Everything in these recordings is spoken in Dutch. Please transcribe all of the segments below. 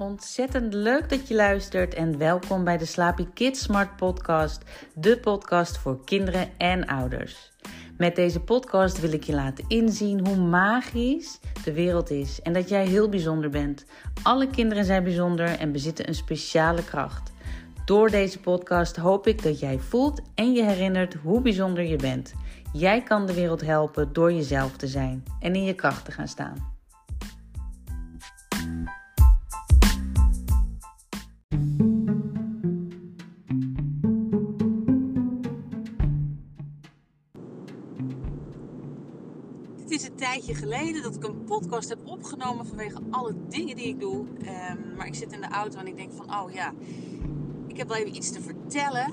Ontzettend leuk dat je luistert en welkom bij de Slaapy Kids Smart Podcast, de podcast voor kinderen en ouders. Met deze podcast wil ik je laten inzien hoe magisch de wereld is en dat jij heel bijzonder bent. Alle kinderen zijn bijzonder en bezitten een speciale kracht. Door deze podcast hoop ik dat jij voelt en je herinnert hoe bijzonder je bent. Jij kan de wereld helpen door jezelf te zijn en in je kracht te gaan staan. Het is een tijdje geleden dat ik een podcast heb opgenomen vanwege alle dingen die ik doe. Um, maar ik zit in de auto en ik denk van, oh ja, ik heb wel even iets te vertellen.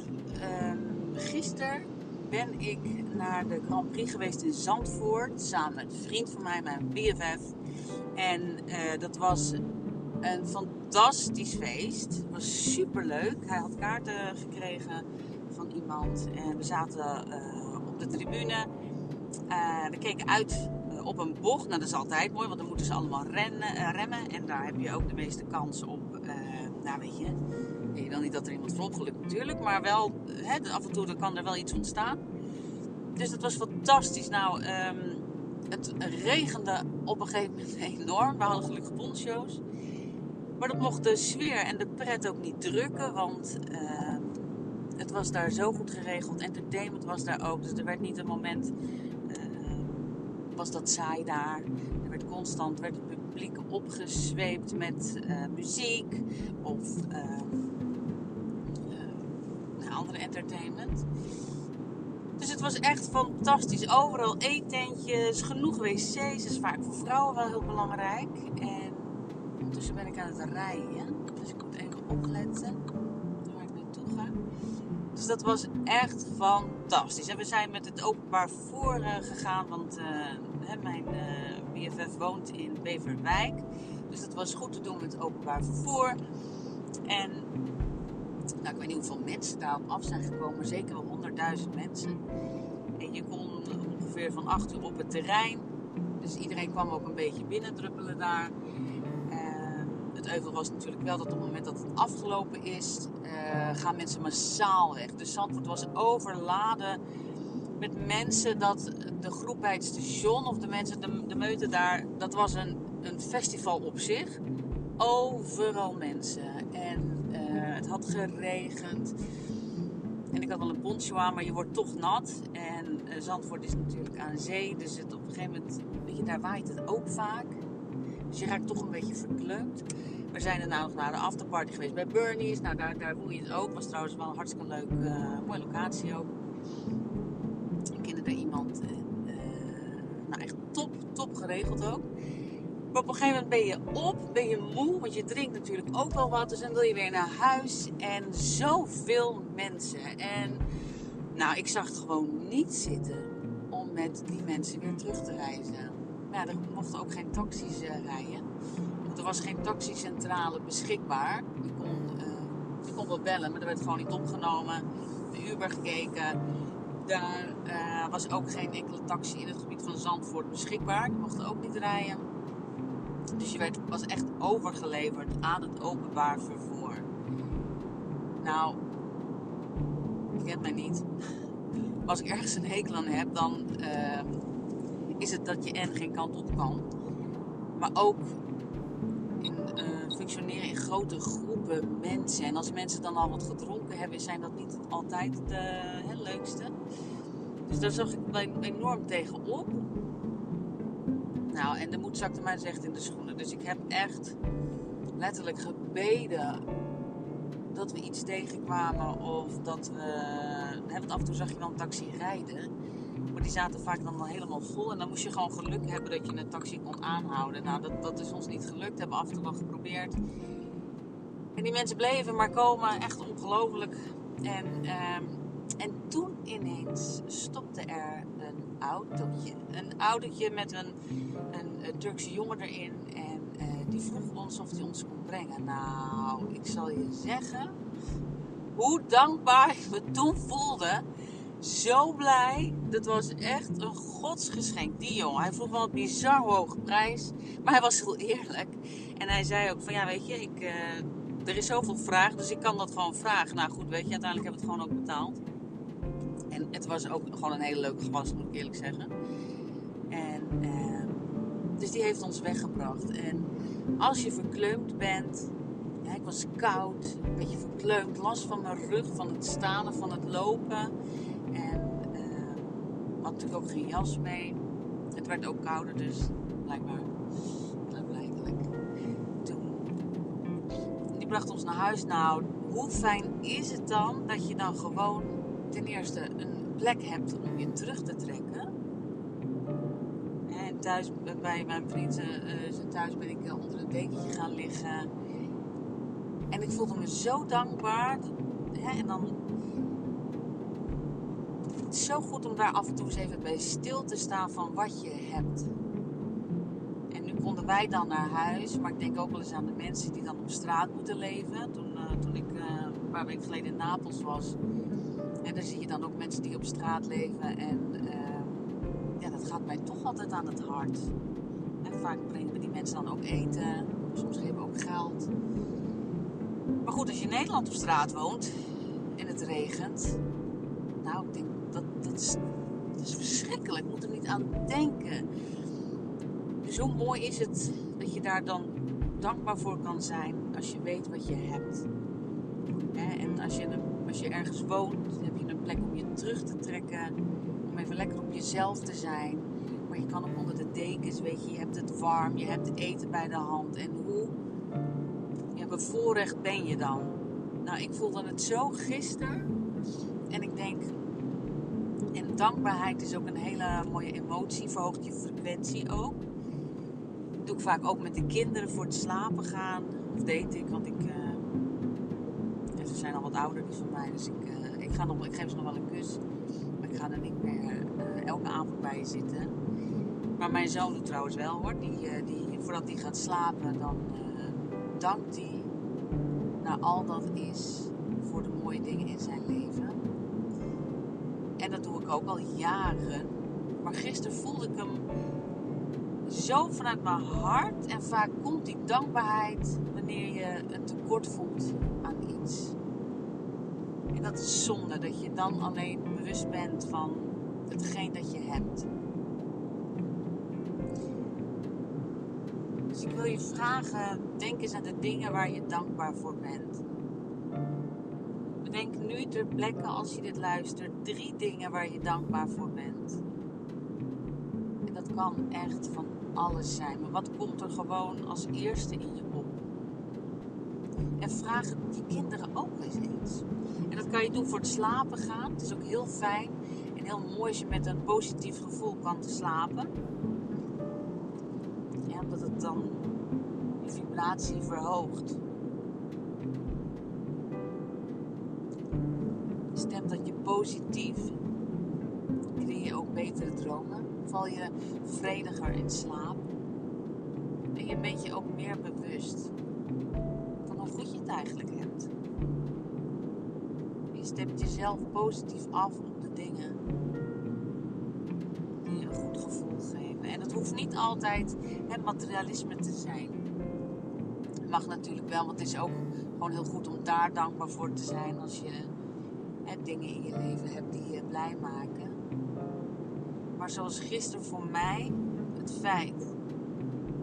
Um, gisteren ben ik naar de Grand Prix geweest in Zandvoort. Samen met een vriend van mij, mijn BFF. En uh, dat was een fantastisch feest. Het was super leuk. Hij had kaarten gekregen van iemand. En we zaten uh, op de tribune. Uh, we keken uit op een bocht. Nou, dat is altijd mooi, want dan moeten ze allemaal rennen, remmen. En daar heb je ook de meeste kans op. nou, weet je. Je wil niet dat er iemand voorop gelukt natuurlijk, maar wel af en toe kan er wel iets ontstaan. Dus dat was fantastisch. Nou, um, het regende op een gegeven moment enorm. We hadden gelukkig poncho's. Maar dat mocht de sfeer en de pret ook niet drukken, want uh, het was daar zo goed geregeld. Entertainment was daar ook, dus er werd niet een moment, was dat saai daar. Er werd constant, werd het publiek opgezweept met uh, muziek of andere entertainment. Dus het was echt fantastisch. Overal eetentjes, genoeg wc's. Dat is vaak voor vrouwen wel heel belangrijk. En ondertussen ben ik aan het rijden. Dus ik moet even opletten waar ik naartoe ga. Dus dat was echt fantastisch. En we zijn met het openbaar vervoer gegaan. Want mijn uh, BFF woont in Beverwijk. Dus dat was goed te doen met openbaar vervoer. En nou, ik weet niet hoeveel mensen daarop af zijn gekomen, zeker wel 100.000 mensen. En je kon ongeveer van 8 uur op het terrein. Dus iedereen kwam ook een beetje binnendruppelen daar. Uh, het euvel was natuurlijk wel dat op het moment dat het afgelopen is, uh, gaan mensen massaal weg. Dus Zandvoort was overladen met mensen dat de groep bij het station of de mensen, de, de meute daar, dat was een, een festival op zich. Overal mensen. En het had geregend. En ik had wel een poncho aan, maar je wordt toch nat. En uh, Zandvoort is natuurlijk aan zee. Dus het, op een gegeven moment, weet je, daar waait het ook vaak. Dus je raakt toch een beetje verkleumd. We zijn er nou nog naar de afterparty geweest bij Bernie's. Nou, daar, daar voel je het ook. Was trouwens wel een hartstikke leuk, uh, mooie locatie ook. Iemand. En, uh, nou, echt top, top geregeld ook. Maar op een gegeven moment ben je op, ben je moe, want je drinkt natuurlijk ook wel wat. Dus dan wil je weer naar huis. En zoveel mensen. En nou, ik zag het gewoon niet zitten om met die mensen weer terug te reizen. Maar ja, er mochten ook geen taxis uh, rijden. Want er was geen taxicentrale beschikbaar. Je kon, uh, je kon wel bellen, maar er werd gewoon niet opgenomen. De Uber gekeken. Daar uh, was ook geen enkele taxi in het gebied van Zandvoort beschikbaar. Die mochten ook niet rijden. Dus je werd, was echt overgeleverd aan het openbaar vervoer. Nou, ik heb mij niet. Als ik ergens een hekel aan heb, dan uh, is het dat je en geen kant op kan. Maar ook in, uh, functioneren in grote groepen mensen. En als mensen dan al wat gedronken hebben, zijn dat niet altijd het, uh, het leukste. Dus daar zag ik wel enorm tegenop. Nou, en de moed zakte mij dus echt in de schoenen. Dus ik heb echt letterlijk gebeden dat we iets tegenkwamen of dat we... Want af en toe zag je wel een taxi rijden. Maar die zaten vaak dan al helemaal vol. En dan moest je gewoon geluk hebben dat je een taxi kon aanhouden. Nou, dat, dat is ons niet gelukt. Hebben af en toe wel geprobeerd. En die mensen bleven maar komen. Echt ongelooflijk. En... Um, en toen ineens stopte er een autootje. Een autootje met een, een, Turkse jongen erin. En uh, die vroeg ons of hij ons kon brengen. Nou, ik zal je zeggen hoe dankbaar ik me toen voelde. zo blij. Dat was echt een godsgeschenk. Die jongen, hij vroeg wel een bizar hoge prijs. Maar hij was heel eerlijk. En hij zei ook van, ja weet je, ik, uh, er is zoveel vraag. Dus ik kan dat gewoon vragen. Nou goed, weet je, uiteindelijk hebben we het gewoon ook betaald. En het was ook gewoon een hele leuke gast, moet ik eerlijk zeggen. En, uh, dus die heeft ons weggebracht. En als je verkleumd bent, ja, ik was koud, een beetje verkleumd, last van mijn rug, van het staan van het lopen. En uh, had natuurlijk ook geen jas mee. Het werd ook kouder, dus blijkbaar. Bracht ons naar huis. Nou, hoe fijn is het dan dat je dan gewoon ten eerste een plek hebt om je terug te trekken. En thuis bij mijn vriend, uh, thuis ben ik eh, onder een dekentje gaan liggen. En ik voelde me zo dankbaar. Hè, en dan het zo goed om daar af en toe eens even bij stil te staan van wat je hebt. Konden wij dan naar huis, maar ik denk ook wel eens aan de mensen die dan op straat moeten leven. Toen, uh, toen ik uh, een paar weken geleden in Napels was. En daar zie je dan ook mensen die op straat leven. En uh, ja, dat gaat mij toch altijd aan het hart. En vaak brengen we die mensen dan ook eten. Soms geven we ook geld. Maar goed, als je in Nederland op straat woont en het regent. Nou, ik denk dat, dat, is, dat is verschrikkelijk. Ik moet er niet aan denken. Hoe mooi is het dat je daar dan dankbaar voor kan zijn als je weet wat je hebt. En als je, als je ergens woont, heb je een plek om je terug te trekken. Om even lekker op jezelf te zijn. Maar je kan ook onder de dekens, weet je, je hebt het warm, je hebt het eten bij de hand. En hoe ja, bevoorrecht ben je dan? Nou, ik voelde het zo gisteren. En ik denk, en dankbaarheid is ook een hele mooie emotie, verhoogt je frequentie ook. Doe ik vaak ook met de kinderen voor het slapen gaan. Of deed ik, want ik, uh, ze zijn al wat ouder die van mij. Dus ik, uh, ik, ga nog, ik geef ze nog wel een kus. Maar ik ga er niet meer uh, elke avond bij zitten. Maar mijn zoon doet trouwens wel hoor. Die, die, voordat hij gaat slapen, dan dankt hij naar al dat is voor de mooie dingen in zijn leven. En dat doe ik ook al jaren. Maar gisteren voelde ik hem zo vanuit mijn hart. En vaak komt die dankbaarheid wanneer je een tekort voelt aan iets. En dat is zonde, dat je dan alleen bewust bent van hetgeen dat je hebt. Dus ik wil je vragen, denk eens aan de dingen waar je dankbaar voor bent. Bedenk nu ter plekke, als je dit luistert, drie dingen waar je dankbaar voor bent. Kan echt van alles zijn. Maar wat komt er gewoon als eerste in je op? En vraag je kinderen ook eens eens. En dat kan je doen voor het slapen gaan. Het is ook heel fijn en heel mooi als je met een positief gevoel kan slapen. Ja, omdat het dan je vibratie verhoogt. Stemt dat je positief, creëer je ook betere dromen. Val je vrediger in slaap. En je bent je ook meer bewust van hoe goed je het eigenlijk hebt. Je stemt jezelf positief af op de dingen die je een goed gevoel geven. En het hoeft niet altijd het materialisme te zijn. Het mag natuurlijk wel, want het is ook gewoon heel goed om daar dankbaar voor te zijn als je dingen in je leven hebt die je blij maken. Maar zoals gisteren voor mij, het feit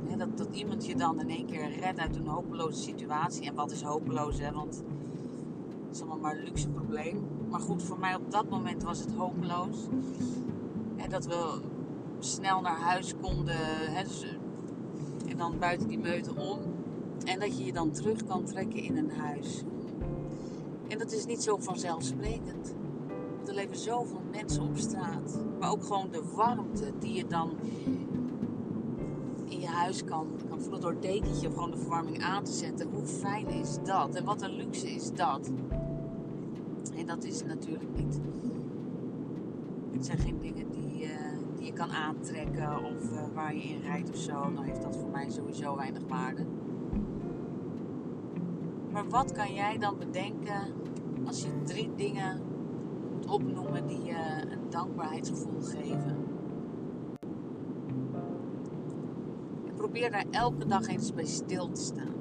hè, dat, dat iemand je dan in één keer redt uit een hopeloze situatie. En wat is hopeloos, hè? Want het is allemaal maar een luxe probleem. Maar goed, voor mij op dat moment was het hopeloos. En dat we snel naar huis konden. Hè, dus, en dan buiten die meute om. En dat je je dan terug kan trekken in een huis. En dat is niet zo vanzelfsprekend. Er leven zoveel mensen op straat. Maar ook gewoon de warmte die je dan in je huis kan, kan voelen door het dekentje of gewoon de verwarming aan te zetten. Hoe fijn is dat? En wat een luxe is dat? En dat is natuurlijk niet. Het zijn geen dingen die, uh, die je kan aantrekken of uh, waar je in rijdt of zo. Dan heeft dat voor mij sowieso weinig waarde. Maar wat kan jij dan bedenken als je drie dingen opnoemen die je een dankbaarheidsgevoel geven. En probeer daar elke dag eens bij stil te staan.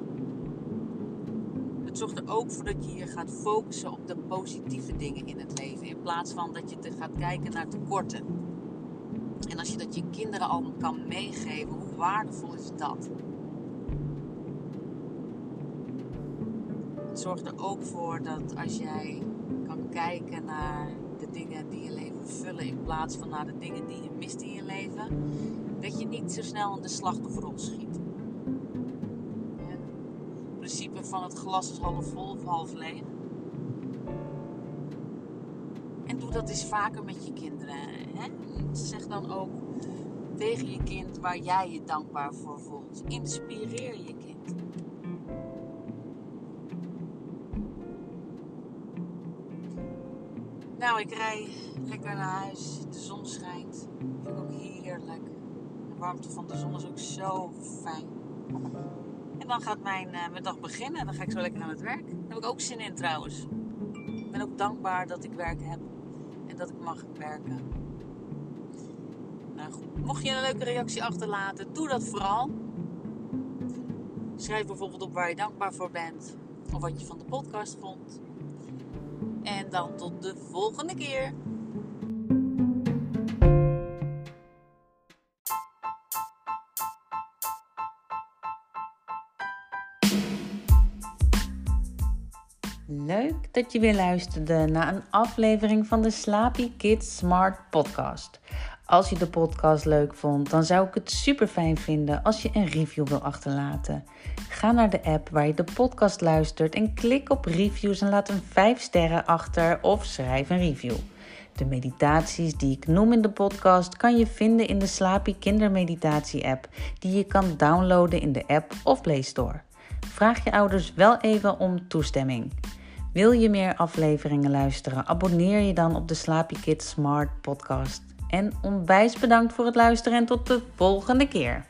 Het zorgt er ook voor dat je je gaat focussen op de positieve dingen in het leven. In plaats van dat je te gaat kijken naar tekorten. En als je dat je kinderen al kan meegeven, hoe waardevol is dat? Het zorgt er ook voor dat als jij kan kijken naar de dingen die je leven vullen in plaats van naar de dingen die je mist in je leven, dat je niet zo snel in de slachtofferrol schiet. Het principe van het glas is half vol of half leeg. En doe dat eens vaker met je kinderen. Hè? Zeg dan ook tegen je kind waar jij je dankbaar voor voelt. Inspireer je kind. Nou, ik rij lekker naar huis. De zon schijnt. Vind ik ook heerlijk. De warmte van de zon is ook zo fijn. En dan gaat mijn, uh, mijn dag beginnen. Dan ga ik zo lekker aan het werk. Daar heb ik ook zin in trouwens. Ik ben ook dankbaar dat ik werk heb. En dat ik mag werken. Nou. Mocht je een leuke reactie achterlaten, doe dat vooral. Schrijf bijvoorbeeld op waar je dankbaar voor bent. Of wat je van de podcast vond. En dan tot de volgende keer. Leuk dat je weer luisterde naar een aflevering van de Slaapy Kids Smart Podcast. Als je de podcast leuk vond, dan zou ik het super fijn vinden als je een review wil achterlaten. Ga naar de app waar je de podcast luistert en klik op reviews en laat een 5 sterren achter of schrijf een review. De meditaties die ik noem in de podcast kan je vinden in de Slaapy Kindermeditatie app, die je kan downloaden in de app of Play Store. Vraag je ouders wel even om toestemming. Wil je meer afleveringen luisteren? Abonneer je dan op de Slaapy Kids Smart podcast. En onwijs bedankt voor het luisteren en tot de volgende keer.